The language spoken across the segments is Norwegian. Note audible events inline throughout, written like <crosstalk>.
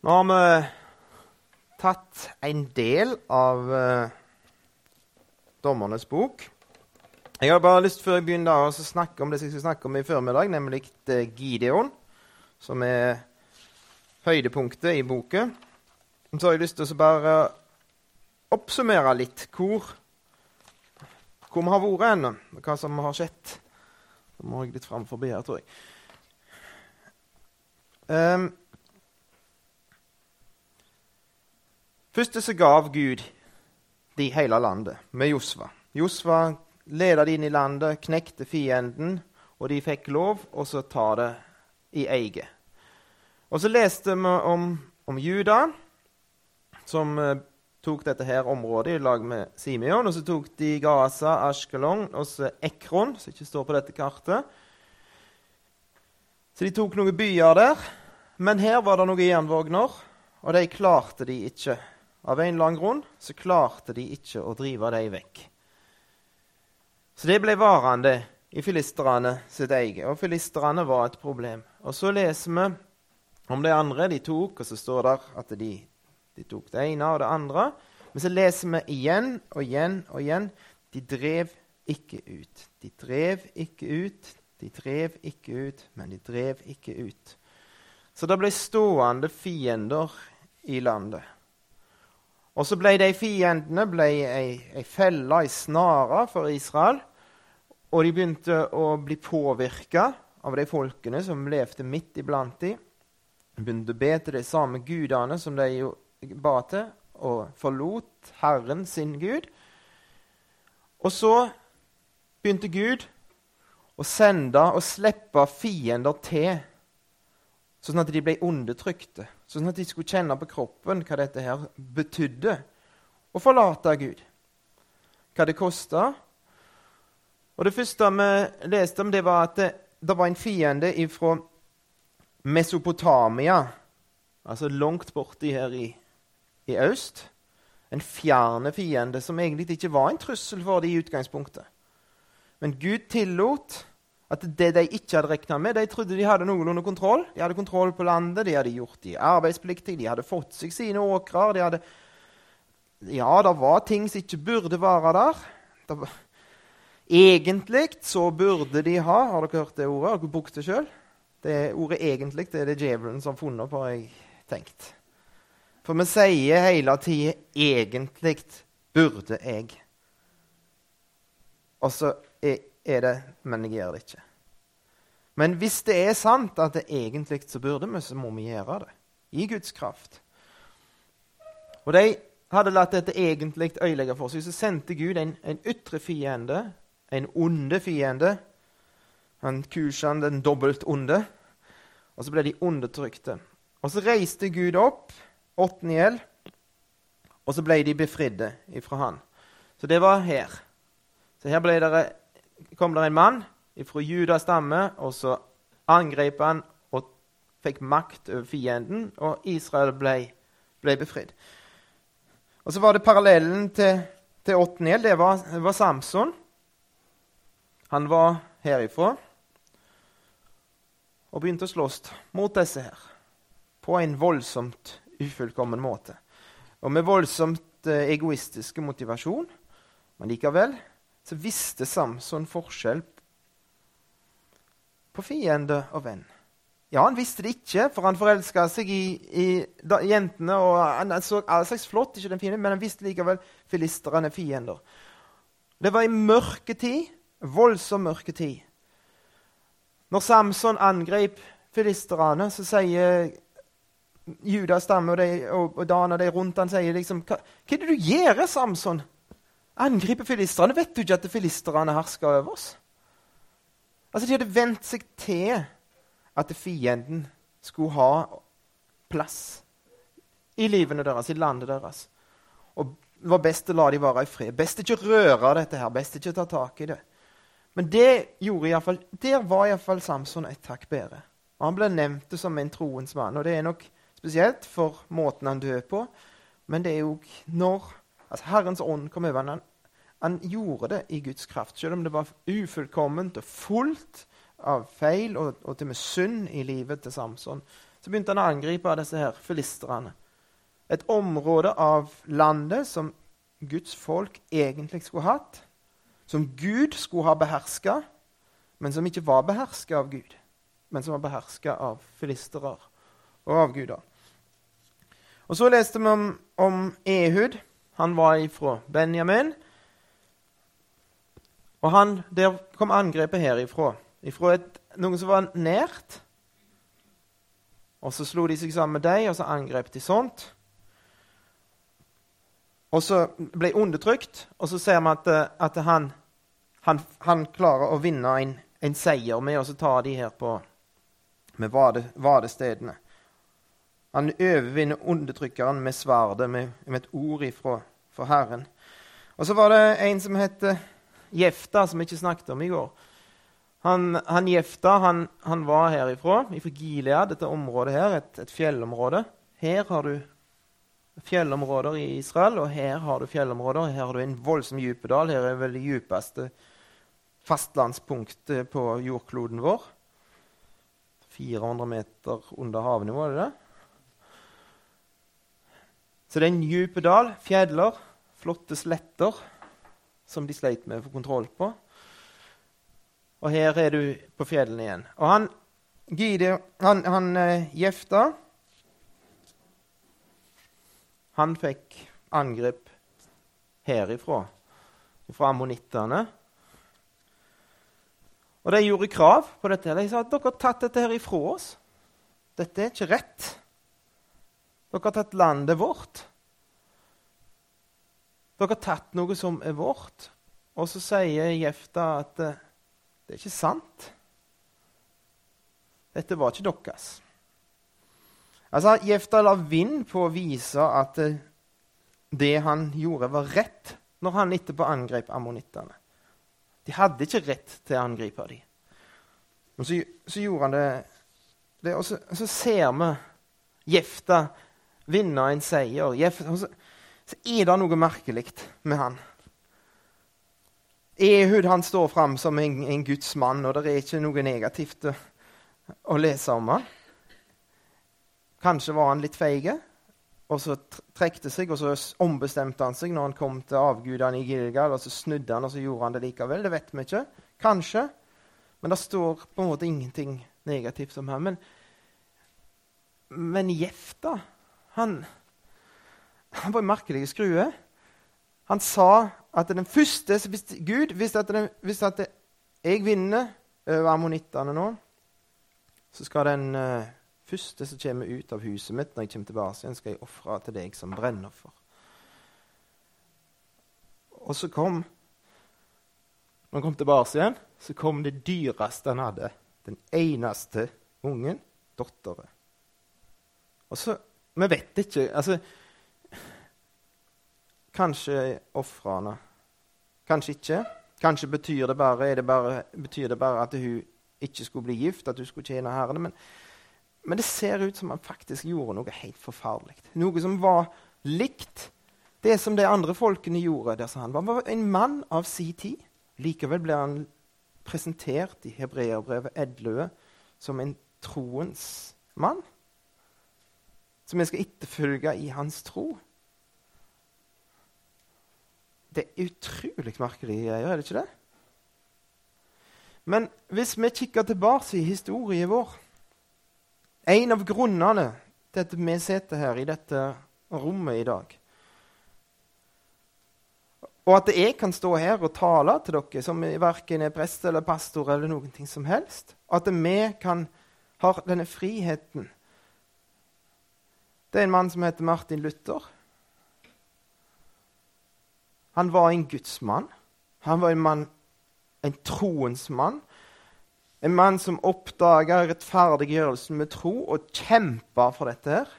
Nå har vi tatt en del av uh, Dommernes bok. Jeg har bare lyst før jeg begynner å snakke om det jeg skal snakke om i formiddag, nemlig uh, Gideon, som er høydepunktet i boken. Så har jeg lyst til å bare oppsummere litt hvor, hvor vi har vært hen, hva som har skjedd. Da må jeg litt fram forbi her, tror jeg. Um, Først så gav Gud de hele landet med Josva. Josva ledet de inn i landet, knekte fienden, og de fikk lov å ta det i eget. Og så leste vi om, om Juda, som eh, tok dette her området i lag med Simeon. Og så tok de Gaza, Ashkelon og så Ekron, som ikke står på dette kartet. Så de tok noen byer der. Men her var det noen jernvogner, og de klarte de ikke av en eller annen grunn så klarte de ikke å drive dem vekk. Så det ble varende i filisterne sitt eget, og filisterne var et problem. Og Så leser vi om de andre de tok, og så står det at de, de tok det ene og det andre. Men så leser vi igjen og igjen og igjen de drev ikke ut. De drev ikke ut, de drev ikke ut, men de drev ikke ut. Så det ble stående fiender i landet. Og så ble de fiendene ble ei, ei felle, ei snare for Israel. Og de begynte å bli påvirka av de folkene som levde midt iblant dem. De begynte å be til de samme gudene som de ba til, og forlot Herren sin Gud. Og så begynte Gud å sende og slippe fiender til, sånn at de ble undertrykte. Sånn at de skulle kjenne på kroppen hva dette her betydde å forlate Gud. Hva det kosta. Og det første vi leste om, det var at det, det var en fiende fra Mesopotamia, altså langt borti her i, i øst. En fjerne fiende som egentlig ikke var en trussel for dem i utgangspunktet. Men Gud tillot at det de ikke hadde regna med De trodde de hadde noenlunde kontroll. De hadde kontroll på landet, de hadde gjort de arbeidspliktige, de hadde fått seg sine åkrer. de hadde... Ja, det var ting som ikke burde være der. Var... Egentlig så burde de ha Har dere hørt det ordet? Har dere brukt det sjøl? Det ordet 'egentlig' det er det djevelen som har funnet på, har jeg tenkt. For vi sier hele tida 'egentlig burde jeg'. Og så er er det, men jeg gjør det ikke. Men hvis det er sant at det egentlig så burde vi, så må vi gjøre det. I Guds kraft. Og de hadde latt dette egentlig ødelegge for seg. Så sendte Gud en, en ytre fiende, en onde fiende. Han Kushan, den dobbelt onde. Og så ble de undertrykte. Og så reiste Gud opp, Otniel, og så ble de befridde ifra han. Så det var her. Så her ble det kom det en mann fra Judas stamme, og så angrep han og fikk makt over fienden, og Israel ble, ble befridd. Og så var det parallellen til, til Otniel. Det var, var Samson. Han var herifra og begynte å slåss mot disse her på en voldsomt ufullkommen måte. Og med voldsomt eh, egoistiske motivasjon, men likevel så visste Samson forskjell på fiende og venn. Ja, han visste det ikke, for han forelska seg i, i da, jentene. og Han så all slags flott, ikke den fienden, men han visste likevel filisterne er fiender. Det var i mørketid, voldsom mørketid. Når Samson angrep filisterne, så sier Judas stamme og, de, og, og Dana de rundt han sier liksom, hva, hva er det du gjør, Samson? Angriper filistrene. Vet du ikke at filistrene hersker over oss? Altså, De hadde vent seg til at fienden skulle ha plass i livene deres, i landet deres. Og Det var best å la de være i fred. Best ikke røre dette her, best ikke ta tak i det. Men det gjorde i fall, der var iallfall Samson et takk bedre. Og Han ble nevnt som en troens mann. Og det er nok spesielt for måten han døde på, men det er jo når altså Herrens ånd kom over ham. Han gjorde det i Guds kraft, selv om det var ufullkomment og fullt av feil og, og til og med synd i livet til Samson. så begynte han å angripe disse her filistrene. Et område av landet som Guds folk egentlig skulle hatt. Som Gud skulle ha beherska, men som ikke var beherska av Gud. Men som var beherska av filistere og avguder. Og så leste vi om, om Ehud. Han var ifra Benjamin. Og han, der kom angrepet herifra. Ifra et, noen som var nært. Og så slo de seg sammen med dem, og så angrep de sånt. Og så ble undertrykt, og så ser vi at, at han, han, han, klarer å vinne en, en seier med å ta de her på med vadestedene. Han overvinner undertrykkeren med sverdet, med, med, et ord ifra, for Herren. Og så var det en som het Jefta, som vi ikke snakket om i går. Han, han Gjefta han, han, var herifra, fra Gilead, dette området her, et, et, fjellområde. Her har du fjellområder i Israel, og her har du fjellområder. Her har du en voldsom djupedal. Her er vel det djupeste fastlandspunktet på jordkloden vår. 400 meter under havnivå, er det det? Så det er en dyp dal, fjeller, flotte sletter som de sleit med å få kontroll på. Og her er du på fjellene igjen. Og han, Gideon, han, han uh, Jefta Han fikk angrep herifra, fra ammonittene. Og de gjorde krav på dette. De sa at dere har tatt dette her ifra oss. Dette er ikke rett. Dere har tatt landet vårt. Dere har tatt noe som er vårt. Og så sier Jefta at eh, det er ikke sant. Dette var ikke deres. Altså, Jefta la vind på å vise at eh, det han gjorde, var rett når han etterpå angrep ammonittene. De hadde ikke rett til å angripe dem. Men så, så gjorde han det, det og, så, så ser vi Jefta vinne en seier. og Så, så er det noe merkelig med han. Ehud han står fram som en, en Guds mann, og det er ikke noe negativt å, å lese om han. Kanskje var han litt feig, og så trekte seg, og så ombestemte han seg når han kom til avgudene i Gilgal, og så snudde han, og så gjorde han det likevel. Det vet vi ikke. Kanskje. Men det står på en måte ingenting negativt om ham. Men, men Jefta han, han var merkelig skrue. Han sa at den første hvis Gud hvis at, den, hvis at jeg vinner over ammonittene nå, så skal den uh, første som kommer ut av huset mitt når jeg kommer tilbake igjen, skal jeg ofre til deg som brennoffer. Og så kom Når han kom tilbake igjen, så kom det dyreste han hadde. Den eneste ungen, datteren. Og så vi vet ikke. Altså, kanskje ofrene. Kanskje ikke. Kanskje betyr det, bare, det bare, betyr det bare at hun ikke skulle bli gift, at hun skulle tjene Herren. Men, men, det ser ut som han faktisk gjorde noe helt forferdelig. Noe som var likt det som de andre folkene gjorde. Der han var en mann av si tid. Likevel ble han presentert i hebreerbrevet 11 som en troens mann som vi skal etterfølge i hans tro. Det er utrolig merkelige greier, er det ikke det? Men hvis vi kikker tilbake i historien vår En av grunnene til at vi sitter her i dette rommet i dag Og at jeg kan stå her og tale til dere som verken er prest eller pastor eller noen ting som helst At vi kan ha denne friheten det er en mann som heter Martin Luther. Han var en gudsmann. Han var en mann, en troens mann. En mann som oppdaga rettferdiggjørelsen med tro og kjempa for dette her.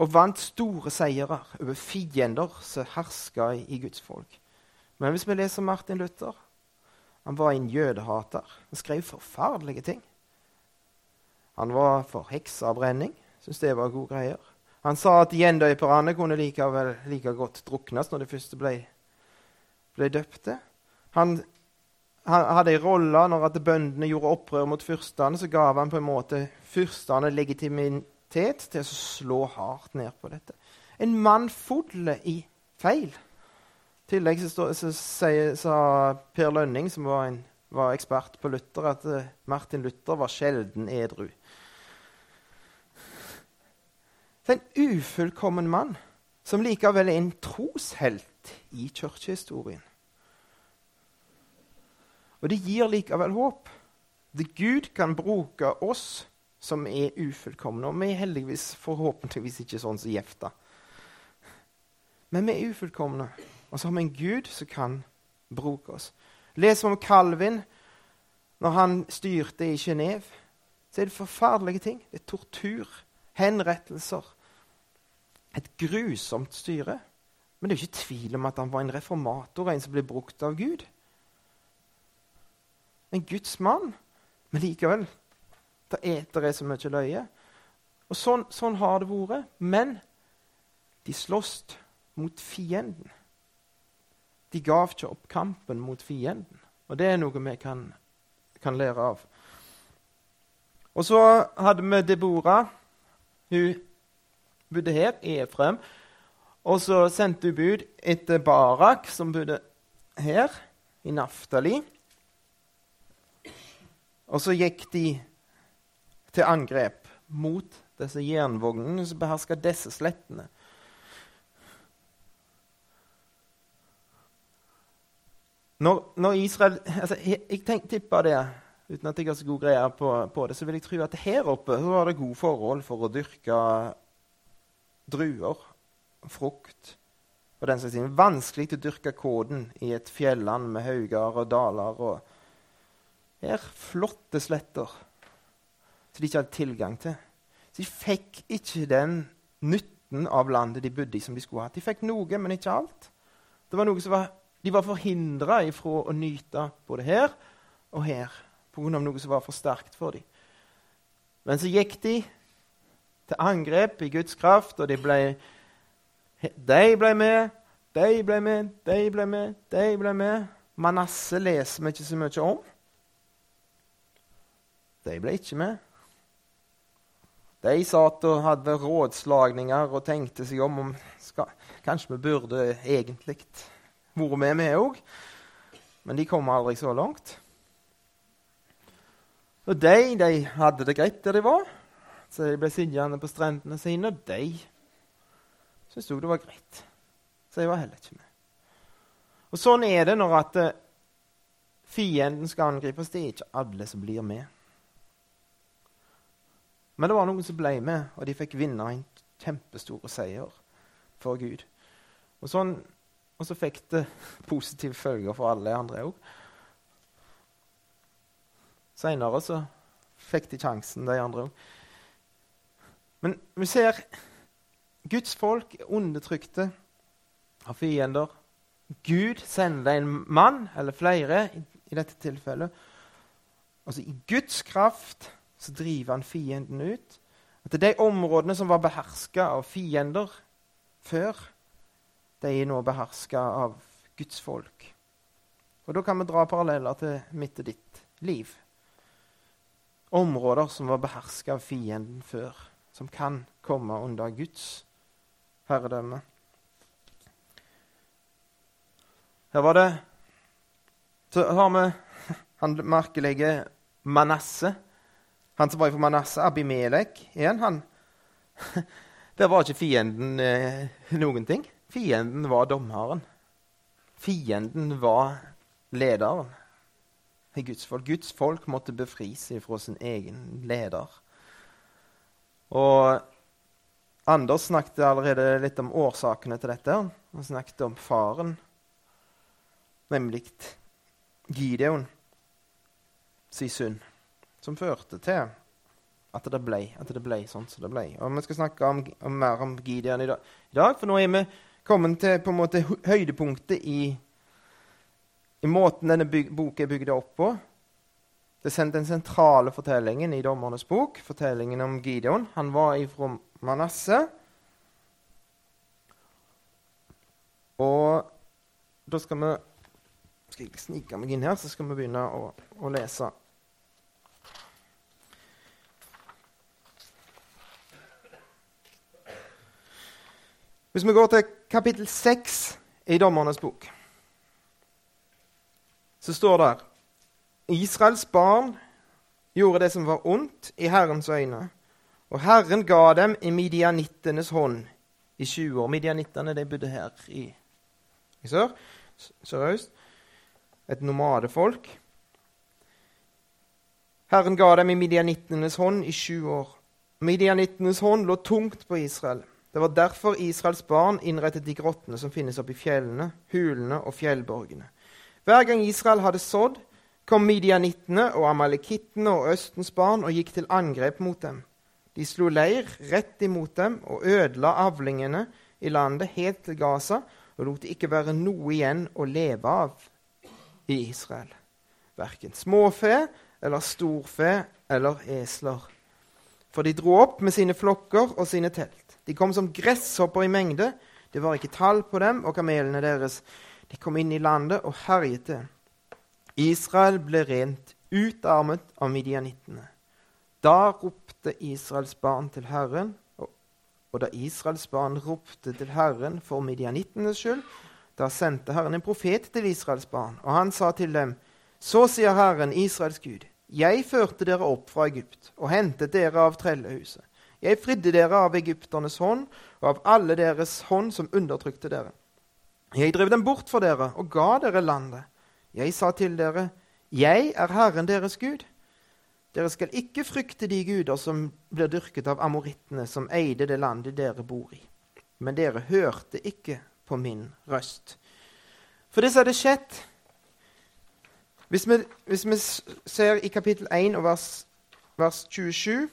Og vant store seire over fiender som herska i Guds folk. Men hvis vi leser Martin Luther Han var en jødehater. Han skrev forferdelige ting. Han var for heksabrenning. Syntes det var gode greier. Han sa at gjendøperne kunne likevel like godt druknes når de første ble, ble døpte. Han, han hadde en rolle når at bøndene gjorde opprør mot fyrstene, så gav han på en måte fyrstene legitimitet til å slå hardt ned på dette. En mann full i feil. I tillegg så, så sier, sa Per Lønning, som var, en, var ekspert på Luther, at uh, Martin Luther var sjelden edru. Det er en ufullkommen mann som likevel er en troshelt i kirkehistorien. Og det gir likevel håp. Det Gud kan bruke oss som er ufullkomne. Og vi er heldigvis forhåpentligvis ikke sånn som Jefta. Men vi er ufullkomne, og så har vi en Gud som kan bruke oss. Les om Calvin når han styrte i Genéve. Så er det forferdelige ting. Det er tortur, henrettelser. Et grusomt styre. Men det er ikke tvil om at han var en reformator, en som ble brukt av Gud en Guds mann. Men likevel det eter er så mye løye. Og sånn, sånn, har det vært. Men de sloss mot fienden. De gav ikke opp kampen mot fienden. Og det er noe vi kan, kan lære av. Og så hadde vi Debora. Hun bodde her, i Efrem. Og så sendte hun bud etter Barak, som bodde her, i Naftali. Og så gikk de til angrep mot disse jernvognene som beherska disse slettene. Når, når Israel altså, Jeg, jeg tipper det, uten at jeg har så god greie på, på, det, så vil jeg tro at her oppe var det gode forhold for å dyrke druer, frukt og den slags ting. Vanskelig å dyrke koden i et fjelland med hauger og daler. og her flotte sletter som de ikke hadde tilgang til. Så de fikk ikke den nytten av landet de bodde i, som de skulle hatt. De fikk noe, men ikke alt. Det var noe som var, de var forhindra ifra å nyte både her og her pga. noe som var for sterkt for dem. Men så gikk de til angrep i Guds kraft, og de ble, de ble med, de ble med, de ble med, de ble med. Manasseh leser vi ikke så mye om. De ble ikke med. De satt og hadde rådslagninger og tenkte seg om om skal, Kanskje vi burde egentlig vært med, vi òg. Men de kom aldri så langt. Og de, de hadde det greit der de var, så de ble sittende på strendene sine. Og de syntes òg det var greit, så jeg var heller ikke med. Og Sånn er det når at eh, fienden skal angripes. Det er ikke alle som blir med. Men det var noen som ble med, og de fikk vinne en kjempestor seier for Gud. Og, sånn, og så fikk det positive følger for alle andre òg. Seinere så fikk de sjansen, de andre òg. Men vi ser Guds folk er undertrykte av fiender. Gud sender en mann, eller flere i, i dette tilfellet. Altså i Guds kraft så driver han fienden ut. At de områdene som var beherska av fiender før, de er nå beherska av Guds folk. Og Da kan vi dra paralleller til mitt og ditt liv. Områder som var beherska av fienden før, som kan komme under Guds herredømme. Her var det Så har vi han merkelige Manasseh han som var fra Manasseh, Abimelek igjen, han <laughs> Der var ikke fienden eh, noen ting. Fienden var dommeren. Fienden var lederen i Guds folk. Guds folk måtte befri seg fra sin egen leder. Og Anders snakket allerede litt om årsakene til dette. Han snakket om faren, nemlig Gideon sin synd som førte til at det ble, at det ble sånn som det ble. Og Vi skal snakke om, om mer om Gideon i dag, for nå er vi kommet til på en måte høydepunktet i, i måten denne boka er bygd opp på. Det er den sentrale fortellingen i Dommernes bok, fortellingen om Gideon. Han var ifra Manasseh. Og da skal vi skal jeg snike meg inn her, så skal vi begynne å, å lese. Hvis vi går til kapittel 6 i Dommernes bok, så står det Israels barn gjorde det som var ondt i Herrens øyne, og Herren ga dem i midianittenes hånd i 20 år. Midianittene de bodde her i, i sør, sørøst. Et nomadefolk. Herren ga dem i midianittenes hånd i 20 år. Midianittenes hånd lå tungt på Israel. Det var derfor Israels barn innrettet de grottene som finnes oppe i fjellene, hulene og fjellborgene. Hver gang Israel hadde sådd, kom midianittene og amalekittene og Østens barn og gikk til angrep mot dem. De slo leir rett imot dem og ødela avlingene i landet helt til Gaza og lot det ikke være noe igjen å leve av i Israel. Verken småfe eller storfe eller esler. For de dro opp med sine flokker og sine telt. De kom som gresshopper i mengde. Det var ikke tall på dem og kamelene deres. De kom inn i landet og herjet det. Israel ble rent utarmet av midianittene. Da ropte Israels barn til Herren, og, da Israels barn ropte til Herren for midianittenes skyld, da sendte Herren en profet til Israels barn, og han sa til dem, Så sier Herren, Israels Gud, jeg førte dere opp fra Egypt og hentet dere av trellehuset. Jeg fridde dere av egypternes hånd og av alle deres hånd som undertrykte dere. Jeg drev dem bort for dere og ga dere landet. Jeg sa til dere, Jeg er Herren deres Gud. Dere skal ikke frykte de guder som blir dyrket av amorittene, som eide det landet dere bor i. Men dere hørte ikke på min røst. For det som hadde skjedd hvis vi, hvis vi ser i kapittel 1 og vers, vers 27,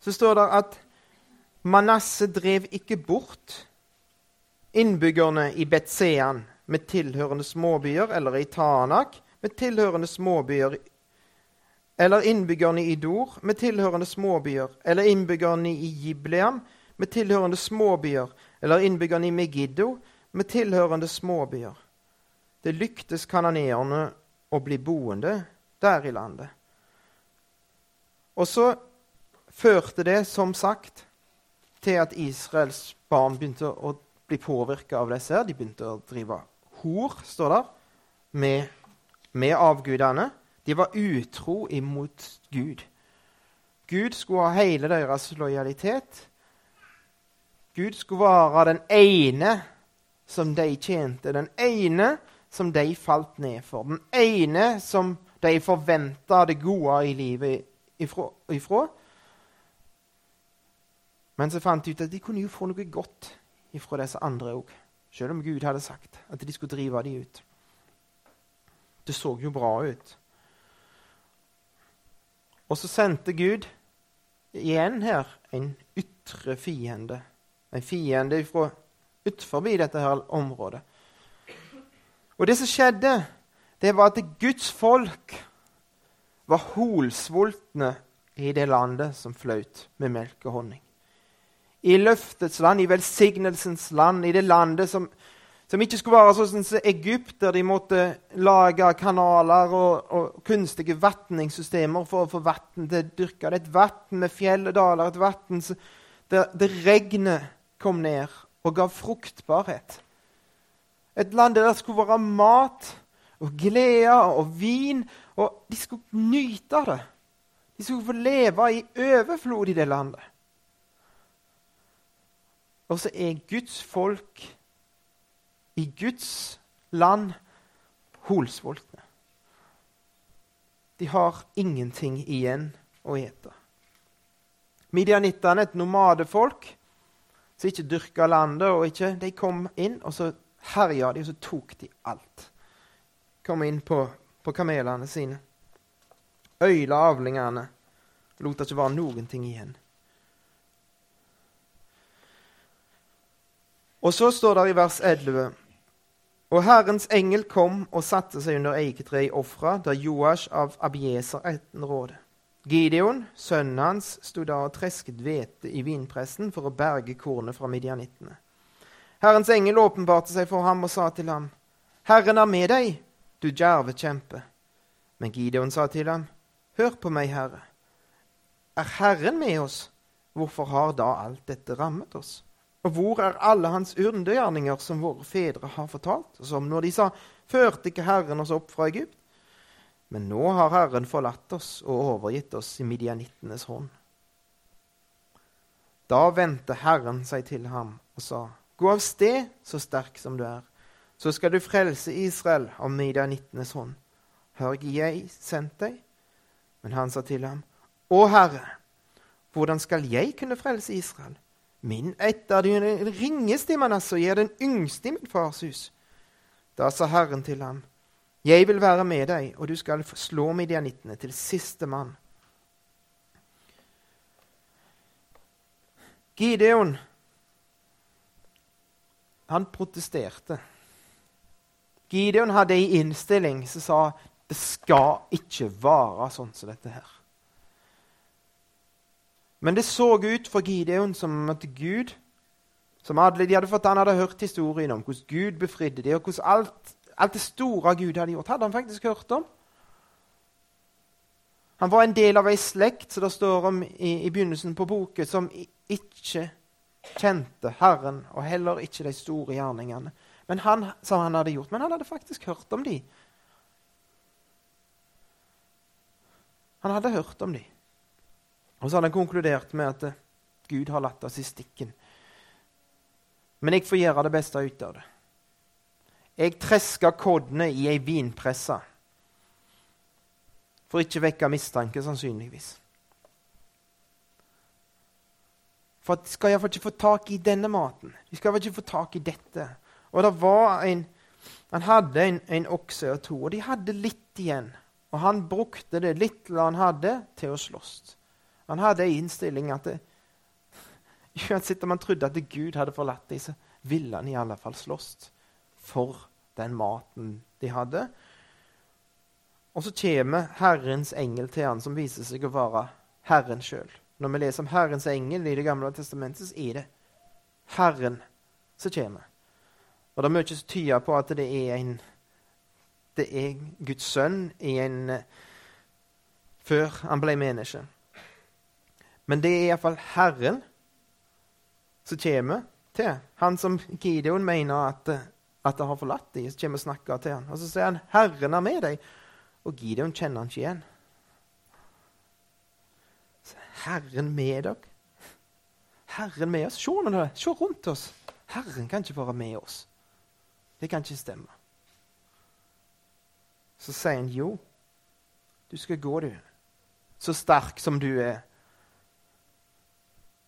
så står det at Manasse drev ikke bort innbyggerne i Betsean med tilhørende småbyer, eller i Tanak med tilhørende småbyer, eller innbyggerne i Dor med tilhørende småbyer, eller innbyggerne i Gibleam med tilhørende småbyer, eller innbyggerne i Megiddo med tilhørende småbyer. Det lyktes kanoneerne å bli boende der i landet. Og så førte det, som sagt, til at Israels barn begynte å bli påvirka av disse. De begynte å drive hor, står der, med, med avgudene. De var utro imot Gud. Gud skulle ha hele deres lojalitet. Gud skulle være den ene som de tjente, den ene som de falt ned for, den ene som de forventa det gode i livet ifra. ifra. Men så fant de ut at de kunne jo få noe godt ifra disse andre òg. Selv om Gud hadde sagt at de skulle drive dem ut. Det så jo bra ut. Og så sendte Gud igjen her en ytre fiende. En fiende fra utenfor dette her området. Og det som skjedde, det var at Guds folk var holsvultne i det landet som fløyt med melk og honning i løftets land, i velsignelsens land, i det landet som, som ikke skulle være sånn som Egypt, der de måtte lage kanaler og, og kunstige vatningssystemer for å få vann til å dyrke. Det er et vann med fjell og daler, et vann der det regnet kom ned og ga fruktbarhet. Et land der det skulle være mat og glede og vin, og de skulle nyte av det. De skulle få leve i overflod i det landet. Og så er Guds folk i Guds land holsvoltne. De har ingenting igjen å ete. Midianittene, et nomadefolk som ikke dyrka landet, og ikke, de kom inn, og så herja de, og så tok de alt. Kom inn på, på kamelene sine. Øyla avlingene. Lot det ikke være noen ting igjen. Og så står det i vers 11.: Og Herrens engel kom og satte seg under eiketreet i Ofra, da Joash av Abieser rådet. Gideon, sønnen hans, sto da og tresket hvete i vinpressen for å berge kornet fra midjanittene. Herrens engel åpenbarte seg for ham og sa til ham, Herren er med deg, du djerve kjempe. Men Gideon sa til ham, Hør på meg, Herre. Er Herren med oss, hvorfor har da alt dette rammet oss? Og hvor er alle hans undergjerninger som våre fedre har fortalt oss om når de sa, Førte ikke Herren oss opp fra Egypt? Men nå har Herren forlatt oss og overgitt oss i midianittenes hånd. Da vendte Herren seg til ham og sa, Gå av sted, så sterk som du er, så skal du frelse Israel av midianittenes hånd. Har ikke jeg sendt deg? Men han sa til ham, Å Herre, hvordan skal jeg kunne frelse Israel? Min ett er den ringeste i Manasseh, og jeg er den yngste i min fars hus. Da sa Herren til ham, Jeg vil være med deg, og du skal slå midianittene til siste mann. Gideon, han protesterte. Gideon hadde ei innstilling som sa det skal ikke være sånn som dette her. Men det så ut for Gideon som at Gud som alle de hadde fått, Han hadde hørt historien om hvordan Gud befridde dem, og hvordan alt, alt, det store Gud hadde gjort, hadde han faktisk hørt om. Han var en del av ei slekt som det står om i, i begynnelsen på boken, som ikke kjente Herren, og heller ikke de store gjerningene men han, som han hadde gjort. Men han hadde faktisk hørt om de. Han hadde hørt om de. Og så hadde han konkludert med at eh, Gud har latt oss i stikken. Men jeg får gjøre det beste ut av det. Jeg treska koddene i ei vinpresse for ikke vekke mistanke, sannsynligvis. For at skal iallfall ikke få tak i denne maten. De skal iallfall ikke få tak i dette. Og det var en, Han hadde en, en okse og to, og de hadde litt igjen. Og han brukte det lille han hadde, til å slåss. Han hadde en innstilling at det, uansett om han trodde at Gud hadde forlatt dem, så ville han i alle fall slåss for den maten de hadde. Og så kommer Herrens engel til han, som viser seg å være Herren sjøl. Når vi leser om Herrens engel i Det gamle testamentet, så er det Herren som kommer. Og det er mye som tyder på at det er, en, det er Guds sønn en, før han ble menneske. Men det er iallfall Herren som kommer til. Han som Gideon mener at, at har forlatt dem, som kommer og snakker til han. Og så sier han 'Herren er med deg', og Gideon kjenner han ikke igjen. Herren med dere. Herren med oss. Se, nå, se rundt oss. Herren kan ikke være med oss. Det kan ikke stemme. Så sier han jo, du skal gå, du, så sterk som du er.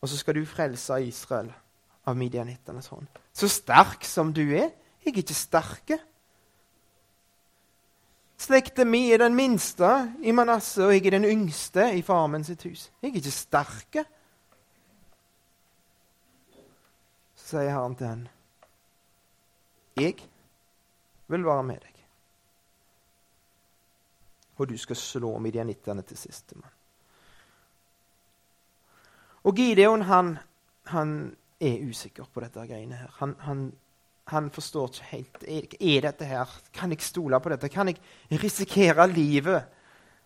Og så skal du frelse Israel av midianittenes hånd. Så sterk som du er. Jeg er ikke sterke. Slekta mi er den minste i Manasseh, og jeg er den yngste i farmen sitt hus. Jeg er ikke sterke. Så sier Herren til henne jeg vil være med deg. Og du skal slå midianittene til sistemann. Og Gideon han, han, er usikker på dette greiene her. Han, han, han forstår ikke helt er, dette her, Kan jeg stole på dette? Kan jeg risikere livet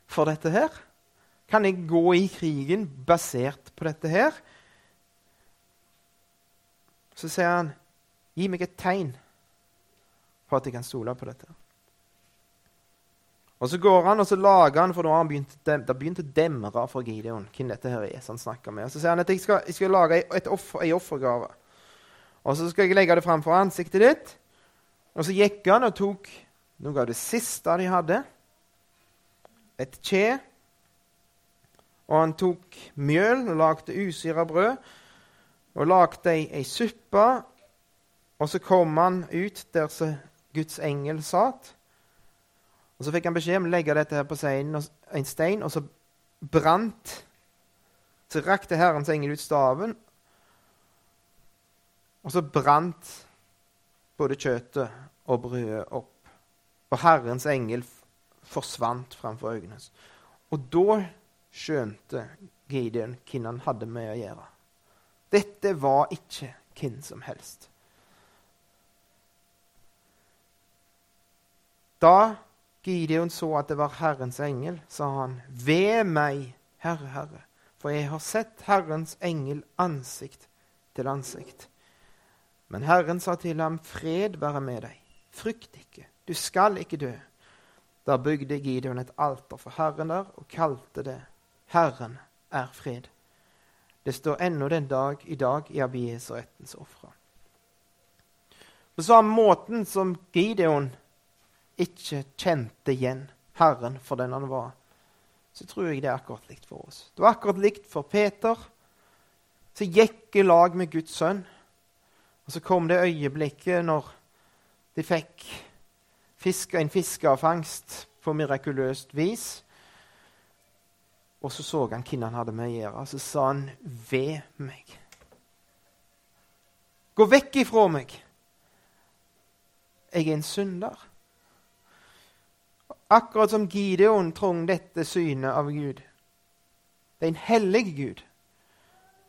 for dette her? Kan jeg gå i krigen basert på dette her? Så sier han, 'Gi meg et tegn' for at jeg kan stole på dette. Og Så går han og så lager han, for da har begynt, å demre for Gideon hvem dette her er. som han snakker med. Og Så sier han at jeg skal, jeg skal lage et offer, en offergave. Og så skal jeg legge det framfor ansiktet ditt. Og så gikk han og tok noe av det siste de hadde. Et kje. Og han tok mjøl og lagde usyra brød. Og lagde ei, ei suppe. Og så kom han ut der Guds engel satt. Og Så fikk han beskjed om å legge dette her på en stein, og så brant Så rakte Herrens engel ut staven, og så brant både kjøttet og brødet opp. Og Herrens engel forsvant framfor øynene. Og da skjønte Gideon hvem han hadde med å gjøre. Dette var ikke hvem som helst. Da Gideon så at det var Herrens engel, sa han, Ved meg, Herre, Herre, for jeg har sett Herrens engel ansikt til ansikt. Men Herren sa til ham, Fred være med deg, frykt ikke, du skal ikke dø. Da bygde Gideon et alter for Herren der og kalte det Herren er fred. Det står ennå den dag i dag i Abieserettens ofre. På samme måten som Gideon ikke kjente igjen Herren for den han var, så tror jeg det er akkurat likt for oss. Det var akkurat likt for Peter, som gikk i lag med Guds sønn. Og så kom det øyeblikket når de fikk fiska en fiskeavfangst på mirakuløst vis. Og så så han hvem han hadde med å gjøre. Så sa han, 'Ved meg'. Gå vekk ifra meg. Jeg er en synder. Akkurat som Gideon trong dette synet av Gud. Det er en hellig Gud.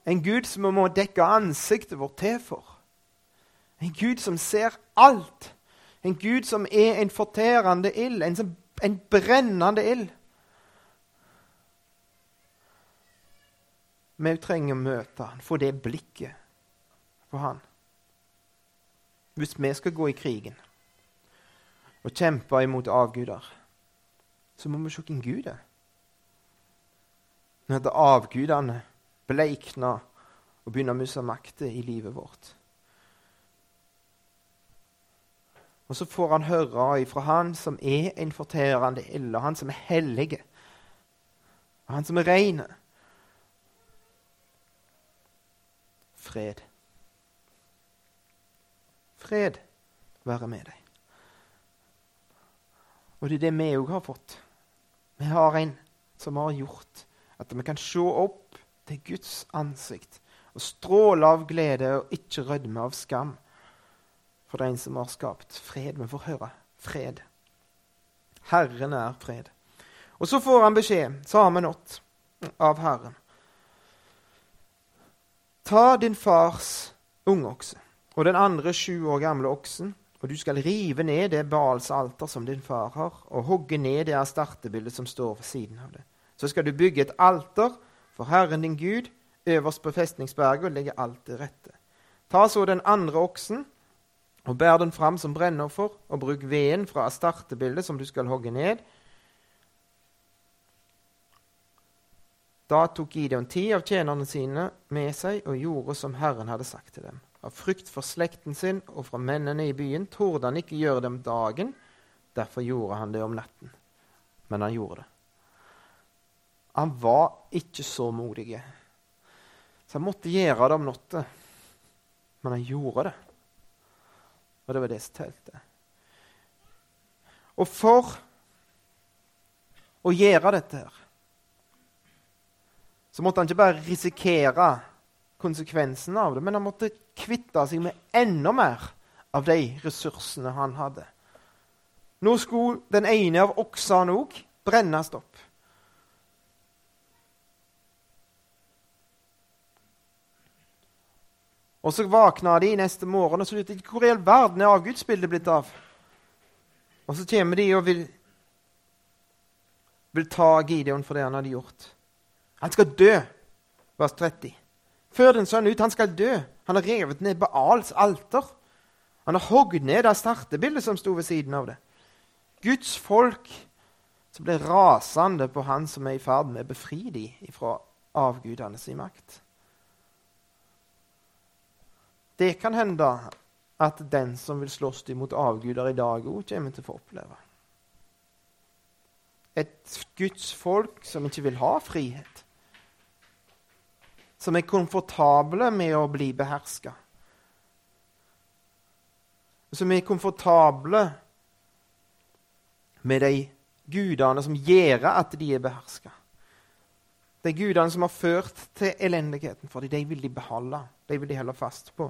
En Gud som vi må dekke ansiktet vårt til for. En Gud som ser alt. En Gud som er en fortærende ild, en, en brennende ild. Vi trenger å møte han, få det blikket på han. Hvis vi skal gå i krigen og kjempe imot avguder, så må vi se hvem Gud er. Når avgudene bleikner og begynner å miste makten i livet vårt. Og så får han høre ifra han som er en fortærende ild, han som er hellig, og han som er ren. Fred. Fred være med deg. Og det er det vi òg har fått. Vi har en som har gjort at vi kan se opp til Guds ansikt og stråle av glede og ikke rødme av skam for den som har skapt fred. Vi får høre fred. Herren er fred. Og så får han beskjed, samme natt, av Herren. Ta din fars ungokse og den andre sju år gamle oksen, og du skal rive ned det Baals alter som din far har, og hogge ned det astartebildet som står ved siden av det. Så skal du bygge et alter for Herren din Gud øverst på festningsberget og legge alt til rette. Ta så den andre oksen og bær den fram som brennoffer, og bruk veden fra astartebildet som du skal hogge ned. Da tok Gideon ti av tjenerne sine med seg og gjorde som Herren hadde sagt til dem. Av frykt for slekten sin og fra mennene i byen torde han ikke gjøre det om dagen. Derfor gjorde han det om natten. Men han gjorde det. Han var ikke så modig. Så han måtte gjøre det om natta. Men han gjorde det. Og det var det som telte. Og for å gjøre dette her, så måtte han ikke bare risikere konsekvensen av det, men han måtte kvitte seg med enda mer av de ressursene han hadde. Nå skulle den ene av oksene òg brennes opp. Og så våkna de neste morgen og så lurte hvor i all verden er avgudsbildet blitt av. Og så kommer de og vil, vil ta Gideon for det han hadde gjort. Han skal dø, vers 30. Før den sønnen ut. Han skal dø. Han har revet ned Baals alter. Han har hogd ned det startebildet som sto ved siden av det. Guds folk som blir rasende på han som er i ferd med å befri dem fra avgudenes makt. Det kan hende at den som vil slåss imot avguder i dag òg, kommer til å få oppleve. Et Guds folk som ikke vil ha frihet. Som er komfortable med å bli beherska. Som er komfortable med de gudene som gjør at de er beherska. De gudene som har ført til elendigheten for dem, de vil de beholde. De vil de holde fast på.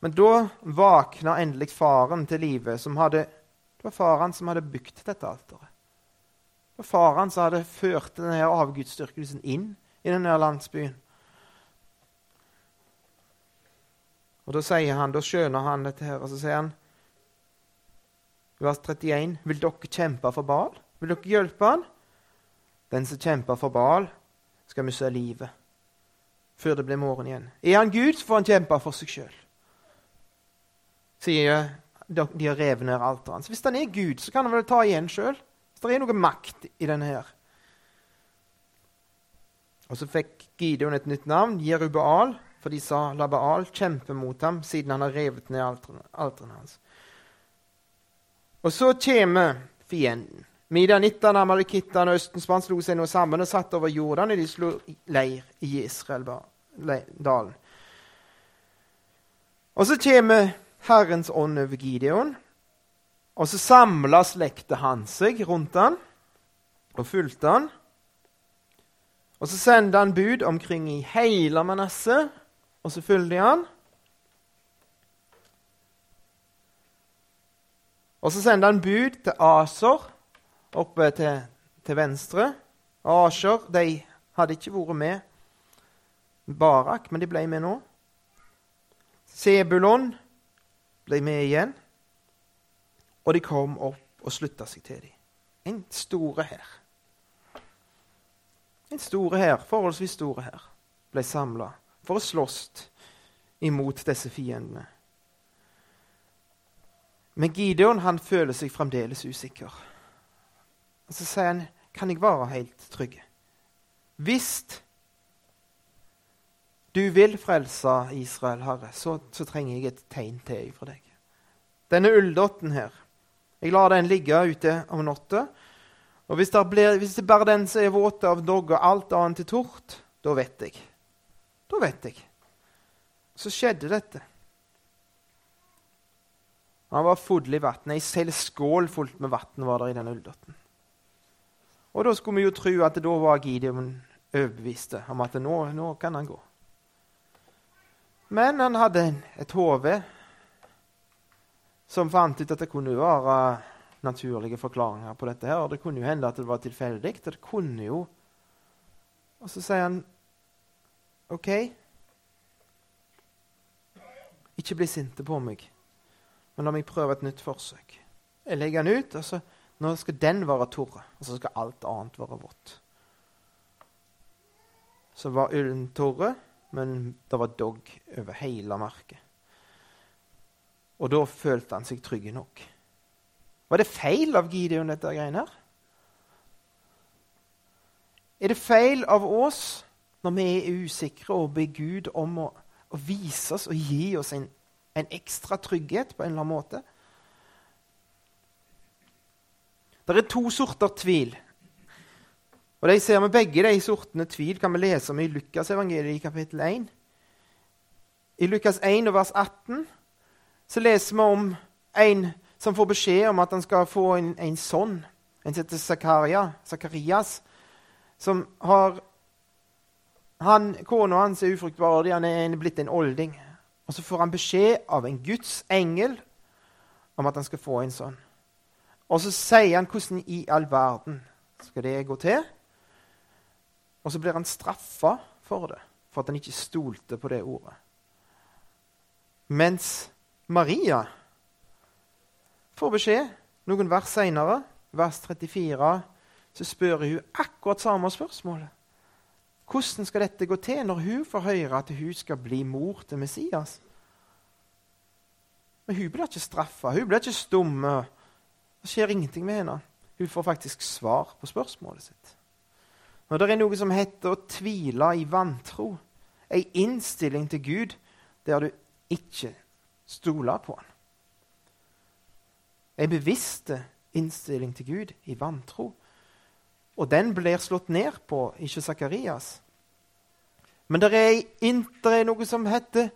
Men da våkna endelig faren til live. Det var faren som hadde bygd dette alteret. Det var faren som hadde ført denne avgudsdyrkelsen inn i denne landsbyen. Og Da sier han, da skjønner han dette her, og så sier han vers 31. Vil dere kjempe for Baal? Vil dere hjelpe han? Den som kjemper for Baal, skal miste livet før det blir morgen igjen. Er han Gud, så får han kjempe for seg sjøl. Sier de har revet ned alteret hans. Hvis han er Gud, så kan han vel ta igjen sjøl. Hvis det er noe makt i denne her. Og så fikk Gideon et nytt navn, Jerubaal, for de sa la Baal kjempe mot ham siden han har revet ned alteren hans. Og så kommer fienden. Midianittene, amalekittene og østenspann slo seg nå sammen og satt over Jordan, og de slo leir i Israel-dalen. Og så kommer Herrens ånd over Gideon, og så samla slekta hans seg rundt han og fulgte han. Og så sendte han bud omkring i hele Manasseh, og så fulgte de han. Og så sendte han bud til Aser oppe til, til venstre. Aser, de hadde ikke vært med Barak, men de ble med nå. Sebulon ble med igjen. Og de kom opp og slutta seg til dem. En store hær. En store hær, forholdsvis store hær, ble samla for å slåss imot disse fiendene. Men Gideon han føler seg fremdeles usikker. Og så sier han, 'Kan jeg være helt trygg?' Hvis du vil frelse Israel, Herre, så, så trenger jeg et tegn til fra deg. Denne ulldotten her, jeg lar den ligge ute om natta. Og hvis det, blir, hvis det bare den som er våt av dogg og alt annet er tort, da vet jeg. Da vet jeg. Så skjedde dette. Han var full i vann. Ei hel skål fullt med vann var der i den ulldotten. Og da skulle vi jo tro at da var Gideon overbevist om at nå, nå kan han gå. Men han hadde et hode som fant ut at det kunne være naturlige forklaringer på dette. her, og Det kunne jo hende at det var tilfeldig. Det kunne jo Og så sier han OK Ikke bli sinte på meg, men la meg prøve et nytt forsøk. Jeg legger den ut, og så nå skal den være torre, og så skal alt annet være vått. Så var ullen torre, men det var dogg over hele merket. Og da følte han seg trygg nok. Var det feil av Gideon, dette greiene her? Er det feil av oss når vi er usikre, og ber Gud om å, å, vise oss og gi oss en, en ekstra trygghet på en eller annen måte? Det er to sorter tvil. Og de ser vi Begge de sortene tvil kan vi lese om i Lukas evangeliet i kapittel 1. I Lukas 1 vers 18 så leser vi om en som får beskjed om at han skal få en, en sønn. En som heter Zakaria, Zakarias, som har han, Kona hans er ufruktbar, og han er blitt en olding. Og Så får han beskjed av en Guds engel om at han skal få en sånn. Og så sier han hvordan i all verden skal det gå til? Og så blir han straffa for det, for at han ikke stolte på det ordet. Mens Maria får beskjed noen vers seinere, vers 34, så spør hun akkurat samme spørsmålet. Hvordan skal dette gå til når hun får høre at hun skal bli mor til Messias? Men hun blir ikke straffa, hun blir ikke stumme det skjer ingenting med henne. Hun får faktisk svar på spørsmålet sitt. Når det er noe som heter å tvile i vantro, ei innstilling til Gud der du ikke stoler på Han. Ei bevisst innstilling til Gud i vantro. Og den blir slått ned på, ikke Sakarias. Men det er, er, noe som heter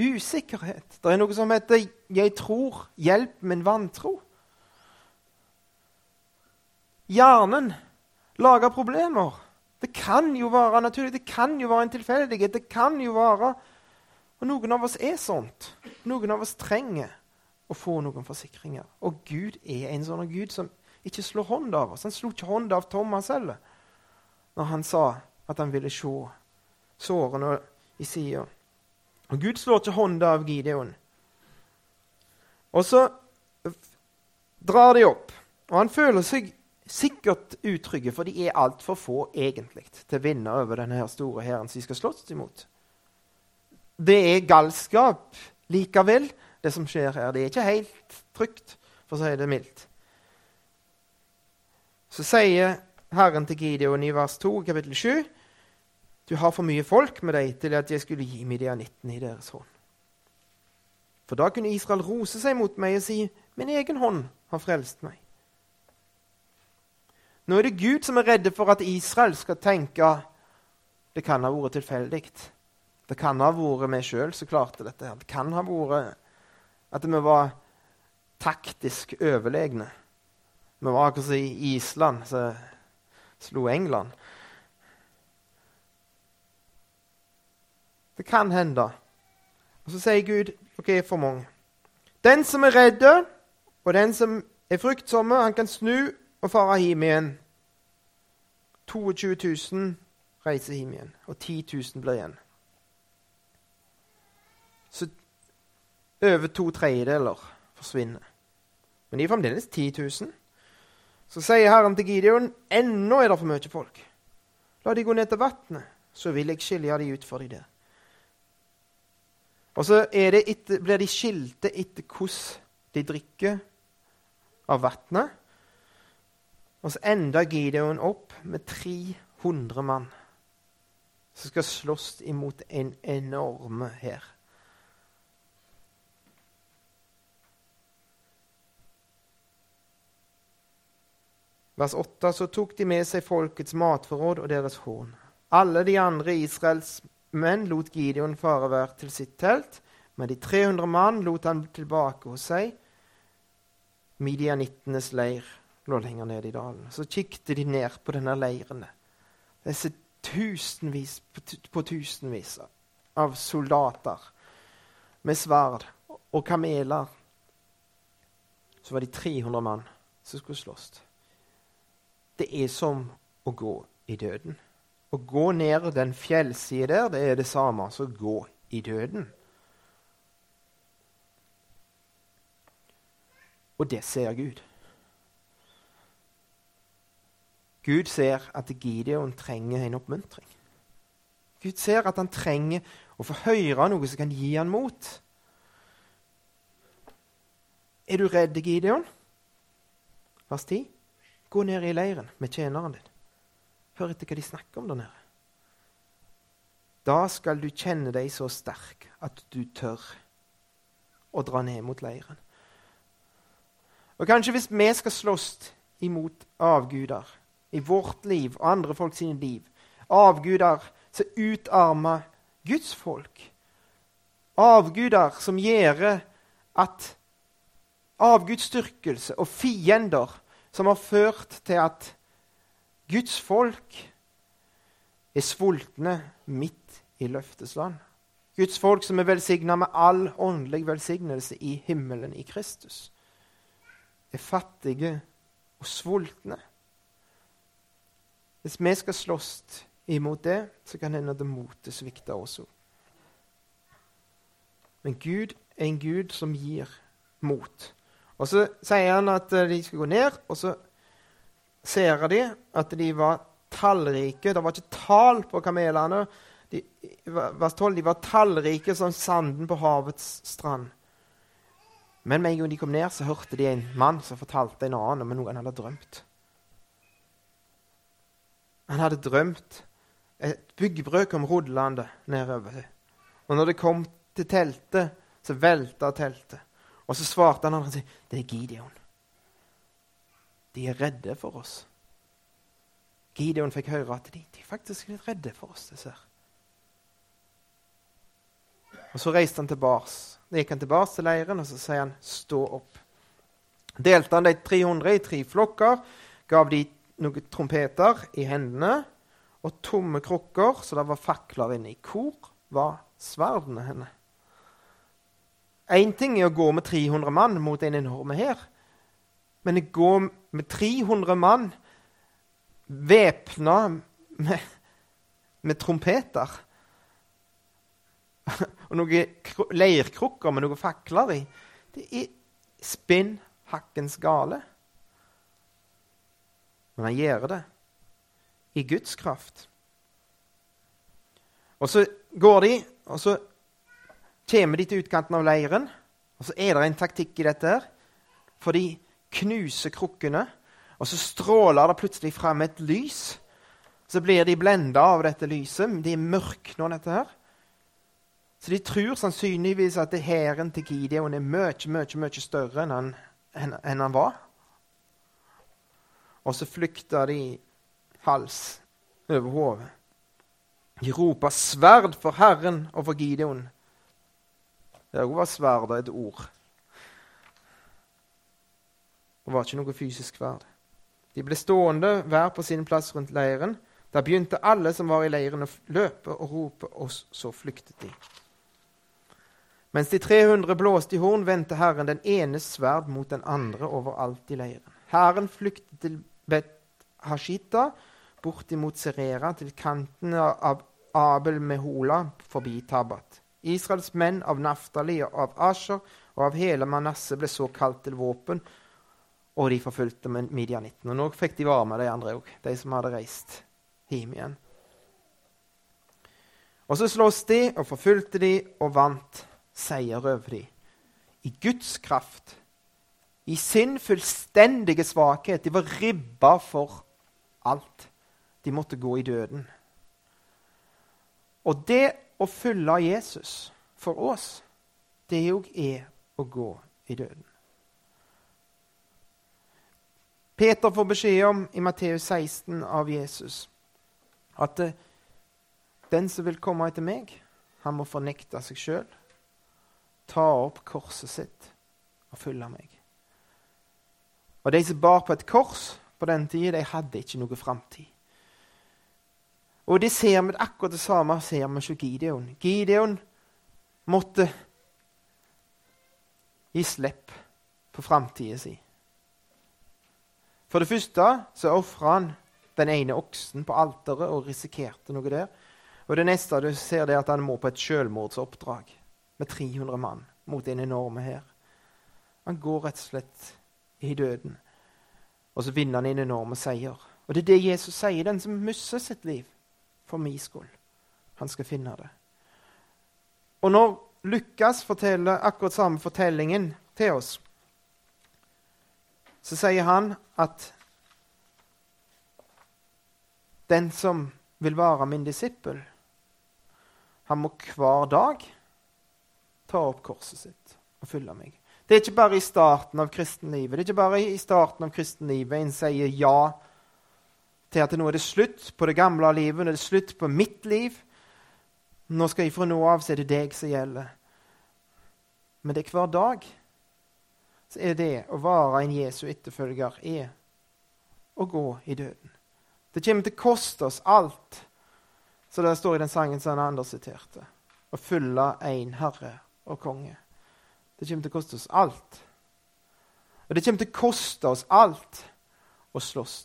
usikkerhet. Det er noe som heter 'jeg tror', hjelp, min vantro. Hjernen lager problemer. Det kan jo være naturlig, det kan jo være en tilfeldighet. det kan jo være... Og Noen av oss er sånt. Noen av oss trenger å få noen forsikringer. Og Gud er en sånn Gud som ikke slår hånd av oss. Han slo ikke hånd av Thomas heller når han sa at han ville se sårene i sida. Og Gud slår ikke hånda av Gideon. Og så drar de opp. Og han føler seg sikkert utrygge, for de er altfor få egentlig til å vinne over denne store hæren som de skal slåss imot. Det er galskap likevel, det som skjer her. Det er ikke helt trygt, for å si det mildt. Så sier Herren til Gideon i vers 2, kapittel 7.: Du har for mye folk med deg til at jeg skulle gi Midianitten i deres hånd. For da kunne Israel rose seg mot meg og si, Min egen hånd har frelst meg. Nå er det Gud som er redde for at Israel skal tenke det kan ha vært tilfeldig. Det kan ha vært vi sjøl som klarte dette. her. Det kan ha vært at vi var taktisk overlegne. Vi var akkurat som i Island som slo England. Det kan hende. Og så sier Gud er for mange. Den som er redde, og den som er fryktsomme, han kan snu og fare hjem igjen. 22 000 reiser hjem igjen, og 10 000 blir igjen. Så over to tredjedeler forsvinner. Men de er fremdeles 10 000. Så sier Herren til Gideon, ennå er det for mye folk. La de gå ned til vannet, så vil jeg skilje de ut for de der. Og så etter, blir de skilte etter hvordan de drikker av vannet. Og så ender Gideon opp med 300 mann som skal slåss imot en enorme hær. Vers 8. Så tok de med seg folkets matforråd og deres horn. Alle de andre Israels menn lot Gideon fare hver til sitt telt, men de 300 mann lot han tilbake hos seg. Midianittenes leir lå lenger nede i dalen. Så kikket de ned på denne leiren. Disse tusenvis på tusenvis av soldater med sverd og kameler. Så var de 300 mann som skulle slåss. Det er som å gå i døden. Å gå ned den fjellsida der, det er det samme som å gå i døden. Og det ser Gud. Gud ser at Gideon trenger en oppmuntring. Gud ser at han trenger å få høre noe som kan gi han mot. Er du redd, Gideon? Vers 10. Gå ned i leiren med tjeneren din. Hør etter hva de snakker om der nede. Da skal du kjenne deg så sterk at du tør å dra ned mot leiren. Og kanskje hvis vi skal slåss imot avguder i vårt liv og andre folk sine liv. Avguder som utarmer Guds folk. Avguder som gjør at avgudsdyrkelse og fiender som har ført til at Guds folk er sultne midt i løftesland. Guds folk som er velsigna med all åndelig velsignelse i himmelen i Kristus, er fattige og sultne. Hvis vi skal slåss imot det, så kan hende at motet svikter også. Men Gud er en Gud som gir mot. Og Så sier han at eh, de skal gå ned, og så ser de at de var tallrike. Det var ikke tall på kamelene. De, vers 12, de var tallrike som sanden på havets strand. Men med en gang de kom ned, så hørte de en mann som fortalte en annen om noe han hadde drømt. Han hadde drømt. Et byggebrød kom rodlende nedover. Og når det kom til teltet, så velta teltet. Og så svarte han og sa, det er Gideon. De er redde for oss. Gideon fikk høre at de, de er litt redde for oss. disse her. Og Så reiste han tilbake. gikk han tilbake til leiren og så sier han, 'Stå opp'. Delte han de 300 i tre flokker, gav de noen trompeter i hendene og tomme krukker, så det var fakler inne. I kor var sverdene henne. Én ting er å gå med 300 mann mot en enorme hær, men å gå med 300 mann væpna med, med trompeter og noen leirkrukker med noen fakler i Det er spinn hakkens gale. Men han gjør det i Guds kraft. Og så går de, og så kommer de til utkanten av leiren. Og så er det en taktikk i dette. her, For de knuser krukkene, og så stråler det plutselig fram et lys. Så blir de blenda av dette lyset. De nå, dette her. Så de tror sannsynligvis at hæren til Gideon er mye, mye, mye større enn han, enn, enn han var. Og så flykter de hals over hodet. De roper 'sverd for Herren og for Gideon'. Der var sverd et ord. Det var ikke noe fysisk sverd. De ble stående hver på sin plass rundt leiren. Da begynte alle som var i leiren, å løpe og rope, og så flyktet de. Mens de 300 blåste i horn, vendte Herren den ene sverd mot den andre overalt i leiren. Hæren flyktet til Bet Hashita, bortimot Serera, til kanten av Abel Mehola, forbi Tabat. Israels menn av Naftali og av Asher og av hele Manasseh ble så kalt til våpen, og de forfulgte med Midianitten. Og nå fikk de være med de andre òg, de som hadde reist hjem igjen. Og så sloss de og forfulgte de og vant seier over de. I Guds kraft. I sin fullstendige svakhet. De var ribba for alt. De måtte gå i døden. Og det å følge Jesus for oss, det òg er å gå i døden. Peter får beskjed om i Matteus 16 av Jesus at eh, den som vil komme etter meg, han må fornekte seg sjøl, ta opp korset sitt og følge meg. Og de som bar på et kors på den tida, de hadde ikke noe framtid. Og det ser vi akkurat det samme ser vi hos Gideon. Gideon måtte gi slipp på framtida si. For det første så ofra han den ene oksen på alteret og risikerte noe der. Og det neste du ser det er at han må på et selvmordsoppdrag med 300 mann mot en enorme hær. Han går rett og slett i døden. Og så vinner han en enorme seier. Og det er det Jesus sier. Den som mister sitt liv, for min skyld. Han skal finne det. Og når Lukas forteller akkurat samme fortellingen til oss, så sier han at den som vil være min disippel, han må hver dag ta opp korset sitt og følge meg. Det er ikke bare i starten av kristenlivet. Det er ikke bare i starten av kristenlivet en sier ja til at nå er det slutt på det gamle livet, nå er det slutt på mitt liv. Nå skal jeg fra nå av så er det deg som gjelder. Men det er hver dag er det å være en Jesu etterfølger er å gå i døden. Det kommer til å koste oss alt, så det står i den sangen som Anders siterte, å følge en herre og konge. Det kommer til å koste oss alt. Og det kommer til å koste oss alt å slåss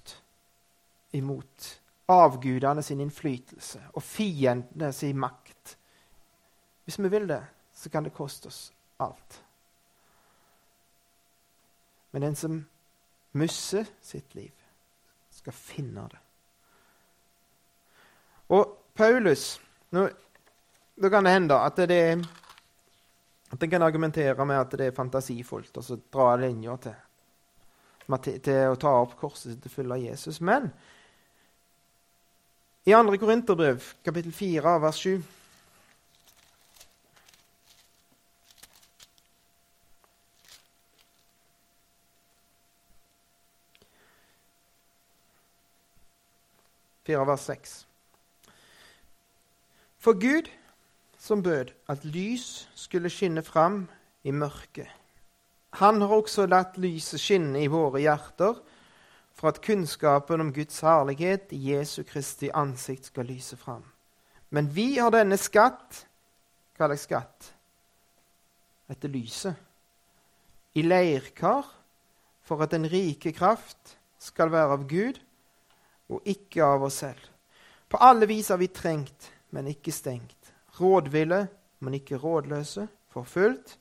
imot avgudene sin innflytelse og fiendene sin makt. Hvis vi vil det, så kan det koste oss alt. Men den som mister sitt liv, skal finne det. Og Paulus nå, Da kan det hende at det er at en kan argumentere med at det er fantasifullt, og så dra linja til, til å ta opp korset til full av Jesus. Men i 2. Korinterbrev, kapittel 4, vers 7 4 vers 6. For Gud, som bød at lys skulle skinne fram i mørket, han har også latt lyset skinne i våre hjerter for at kunnskapen om Guds herlighet i Jesu Kristi ansikt skal lyse fram. Men vi har denne skatt Hva slags skatt? Etter lyset. I leirkar, for at den rike kraft skal være av Gud og ikke av oss selv. På alle vis har vi trengt, men ikke stengt. Rådville, men ikke rådløse. Forfulgt,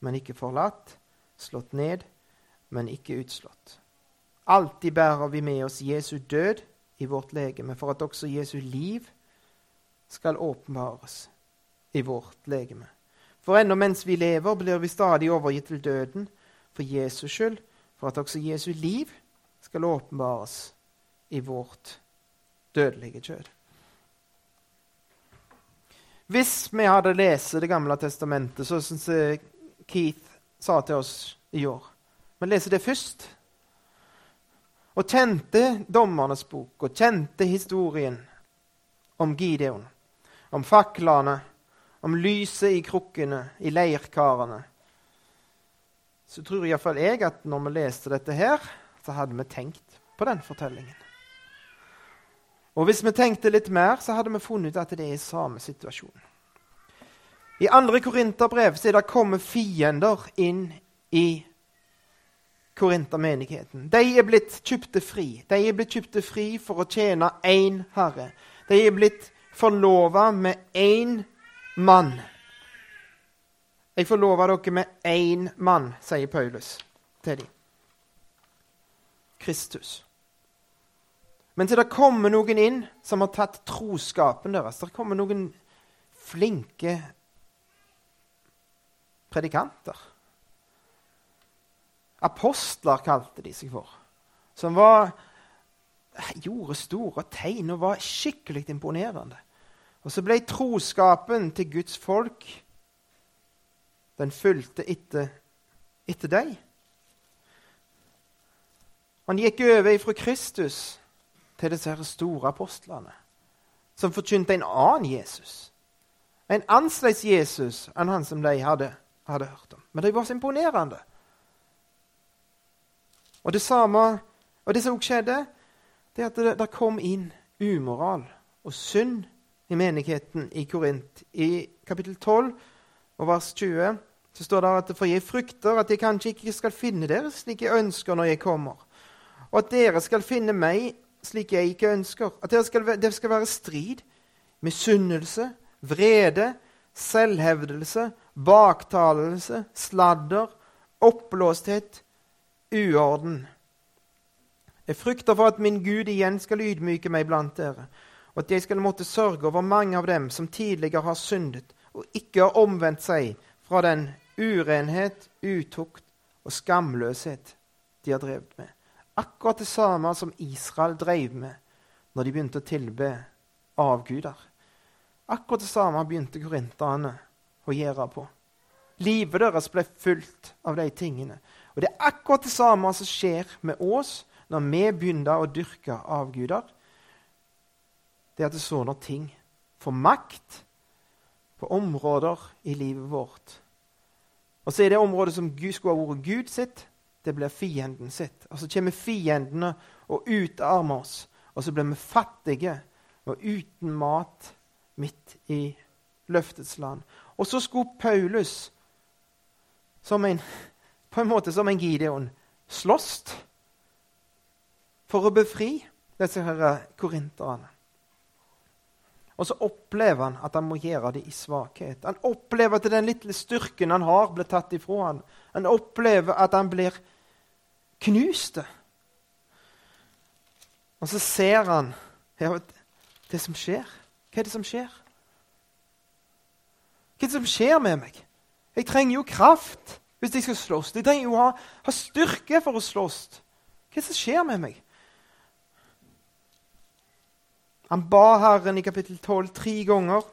men ikke forlatt. Slått ned, men ikke utslått. Alltid bærer vi med oss Jesu død i vårt legeme, for at også Jesu liv skal åpenbares i vårt legeme. For ennå mens vi lever, blir vi stadig overgitt til døden for Jesus skyld, for at også Jesu liv skal åpenbares i vårt dødelige kjød. Hvis vi hadde lest Det gamle testamentet, så syns jeg Keith sa til oss i år Vi leser det først. Og kjente Dommernes bok og kjente historien om Gideon, om faklene, om lyset i krukkene, i leirkarene. Så tror iallfall jeg at når vi leste dette her, så hadde vi tenkt på den fortellingen. Og hvis vi tenkte litt mer, så hadde vi funnet ut at det er samme situasjon. I andre Korinterbrev er det kommet fiender inn i Korintermenigheten. De er blitt kjøpte fri. De er blitt kjøpte fri for å tjene én herre. De er blitt forlova med én mann. Jeg forlover dere med én mann, sier Paulus til dem. Kristus. Men til det kommer noen inn som har tatt troskapen deres. Det kommer noen flinke predikanter. Apostler kalte de seg for. Som var, gjorde store tegn og var skikkelig imponerende. Og så ble troskapen til Guds folk Den fulgte etter, etter deg. Han gikk over ifra Kristus til disse store apostlene, som forkynte en annen Jesus. En annerledes Jesus enn han som de hadde, hadde hørt om. Men de var så imponerende. Og det samme, og det som også skjedde, det at det, det kom inn umoral og synd i menigheten i Korint. I kapittel 12 og vers 20 så står det at for jeg frykter at jeg kanskje ikke skal finne dere slik jeg ønsker når jeg kommer, og at dere skal finne meg slik jeg ikke ønsker. At det skal, det skal være strid, misunnelse, vrede, selvhevdelse, baktalelse, sladder, oppblåsthet, uorden. Jeg frykter for at min Gud igjen skal ydmyke meg blant dere, og at jeg skal måtte sørge over mange av dem som tidligere har syndet og ikke har omvendt seg fra den urenhet, utukt og skamløshet de har drevet med. Akkurat det samme som Israel drev med når de begynte å tilbe avguder. Akkurat det samme begynte korinterne å gjøre på. Livet deres ble fulgt av de tingene. Og det er akkurat det samme som skjer med oss når vi begynner å dyrke avguder. Det er at det så når ting får makt på områder i livet vårt. Og så er det området som Gud skulle ha vært Gud sitt, det blir fienden sitt. Og så kommer fiendene og utarmer oss, og så blir vi fattige og uten mat midt i løftets land. Og så skulle Paulus, som en, på en måte som en Gideon, slåss for å befri disse korinterne. Og så opplever han at han må gjøre det i svakhet. Han opplever at den lille styrken han har, blir tatt ifra han. Han opplever at han blir knuste. Og så ser han det som skjer. Hva er det som skjer? Hva er det som skjer med meg? Jeg trenger jo kraft hvis jeg skal slåss. Jeg trenger jo ha, ha styrke for å slåss. Hva er det som skjer med meg? Han ba Herren i kapittel 12 tre ganger.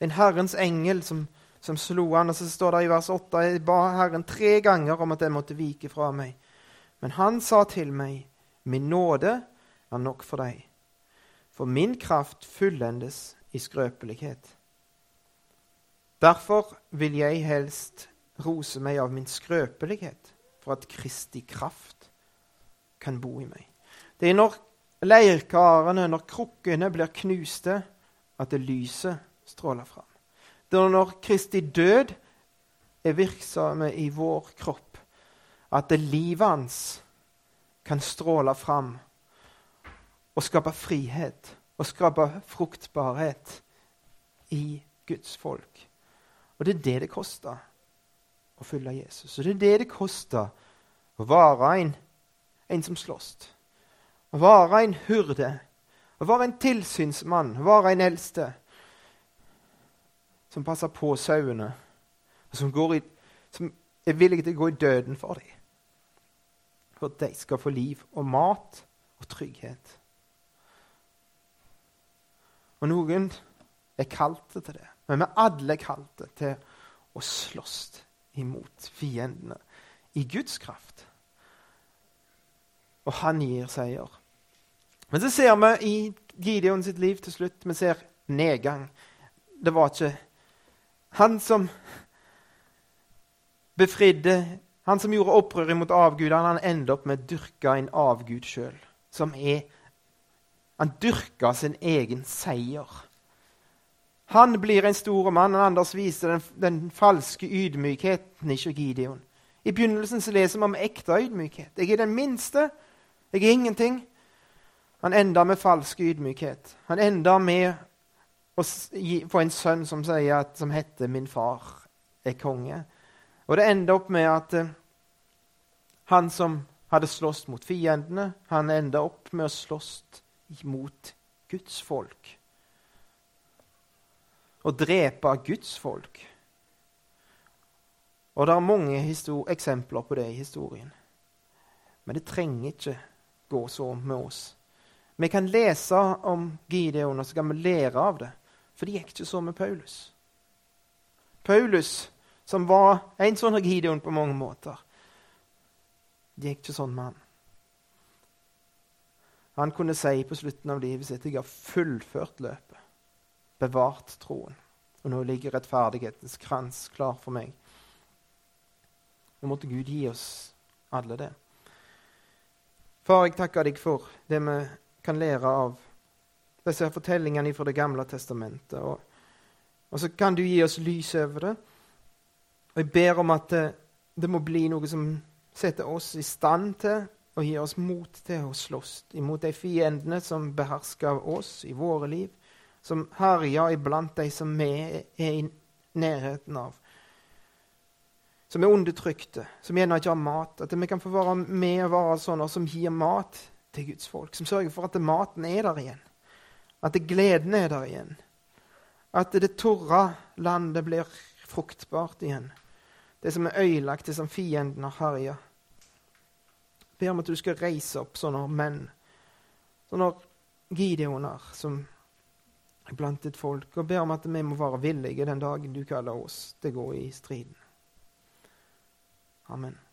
En Herrens engel som som slo han. Og så står det i vers 8.: Jeg ba Herren tre ganger om at jeg måtte vike fra meg. Men han sa til meg, Min nåde er nok for deg, for min kraft fullendes i skrøpelighet. Derfor vil jeg helst rose meg av min skrøpelighet, for at Kristi kraft kan bo i meg. Det er når leirkarene, når krukkene blir knuste, at det lyset stråler fram. Det er når Kristi død er virksomme i vår kropp, at det livet hans kan stråle fram og skape frihet og skape fruktbarhet i Guds folk. Og det er det det koster å følge Jesus. Og det er det det koster Å være en, en som slåss. Være en hyrde. Å være en tilsynsmann. Være en eldste. Som passer på sauene. Og som, i, som er villig til å gå i døden for dem. For at de skal få liv og mat og trygghet. Og noen er kalte til det. Men vi alle er kalte til å slåss imot fiendene i Guds kraft. Og han gir seier. Men så ser vi i Gideon sitt liv til slutt vi ser nedgang. Det var ikke han som befridde, han som gjorde opprør mot avgudene. Han endte opp med å dyrke en avgud sjøl. Han dyrka sin egen seier. Han blir en stor mann. Anders viser den, den falske ydmykheten i Gideon. I begynnelsen så leser vi om ekte ydmykhet. Jeg er den minste. Jeg er ingenting. Han ender med falsk ydmykhet. Han ender med å få en sønn som, at, som heter 'Min far er konge'. Og det ender opp med at uh, han som hadde slåss mot fiendene, han ender opp med å slåss mot Guds folk å drepe Guds folk. Og det er mange eksempler på det i historien. Men det trenger ikke gå så med oss. Vi kan lese om Gideon, og så kan vi lære av det. For det gikk ikke så med Paulus. Paulus, som var en sånn Gideon på mange måter, det gikk ikke sånn med han. Han kunne si på slutten av livet sitt jeg har fullført løpet bevart troen. Og nå ligger rettferdighetens krans klar for meg. Nå måtte Gud gi oss alle det. Far, jeg takker deg for det vi kan lære av disse fortellingene fra Det gamle testamentet. Og, og, så kan du gi oss lys over det. Og jeg ber om at det, det må bli noe som setter oss i stand til og gir oss mot til å slåss imot de fiendene som behersker oss i våre liv som herjer iblant de som vi er i nærheten av. Som er undertrykte, som gjerne ikke har mat. At vi kan få være med og være sånne som gir mat til Guds folk. Som sørger for at maten er der igjen. At gleden er der igjen. At det tørre landet blir fruktbart igjen. Det som er ødelagt, det som fienden har herja. Ber om at du skal reise opp sånne menn, sånne gideoner som blant ditt folk, og ber om at vi må være villige den dagen du kaller oss til å gå i striden. Amen.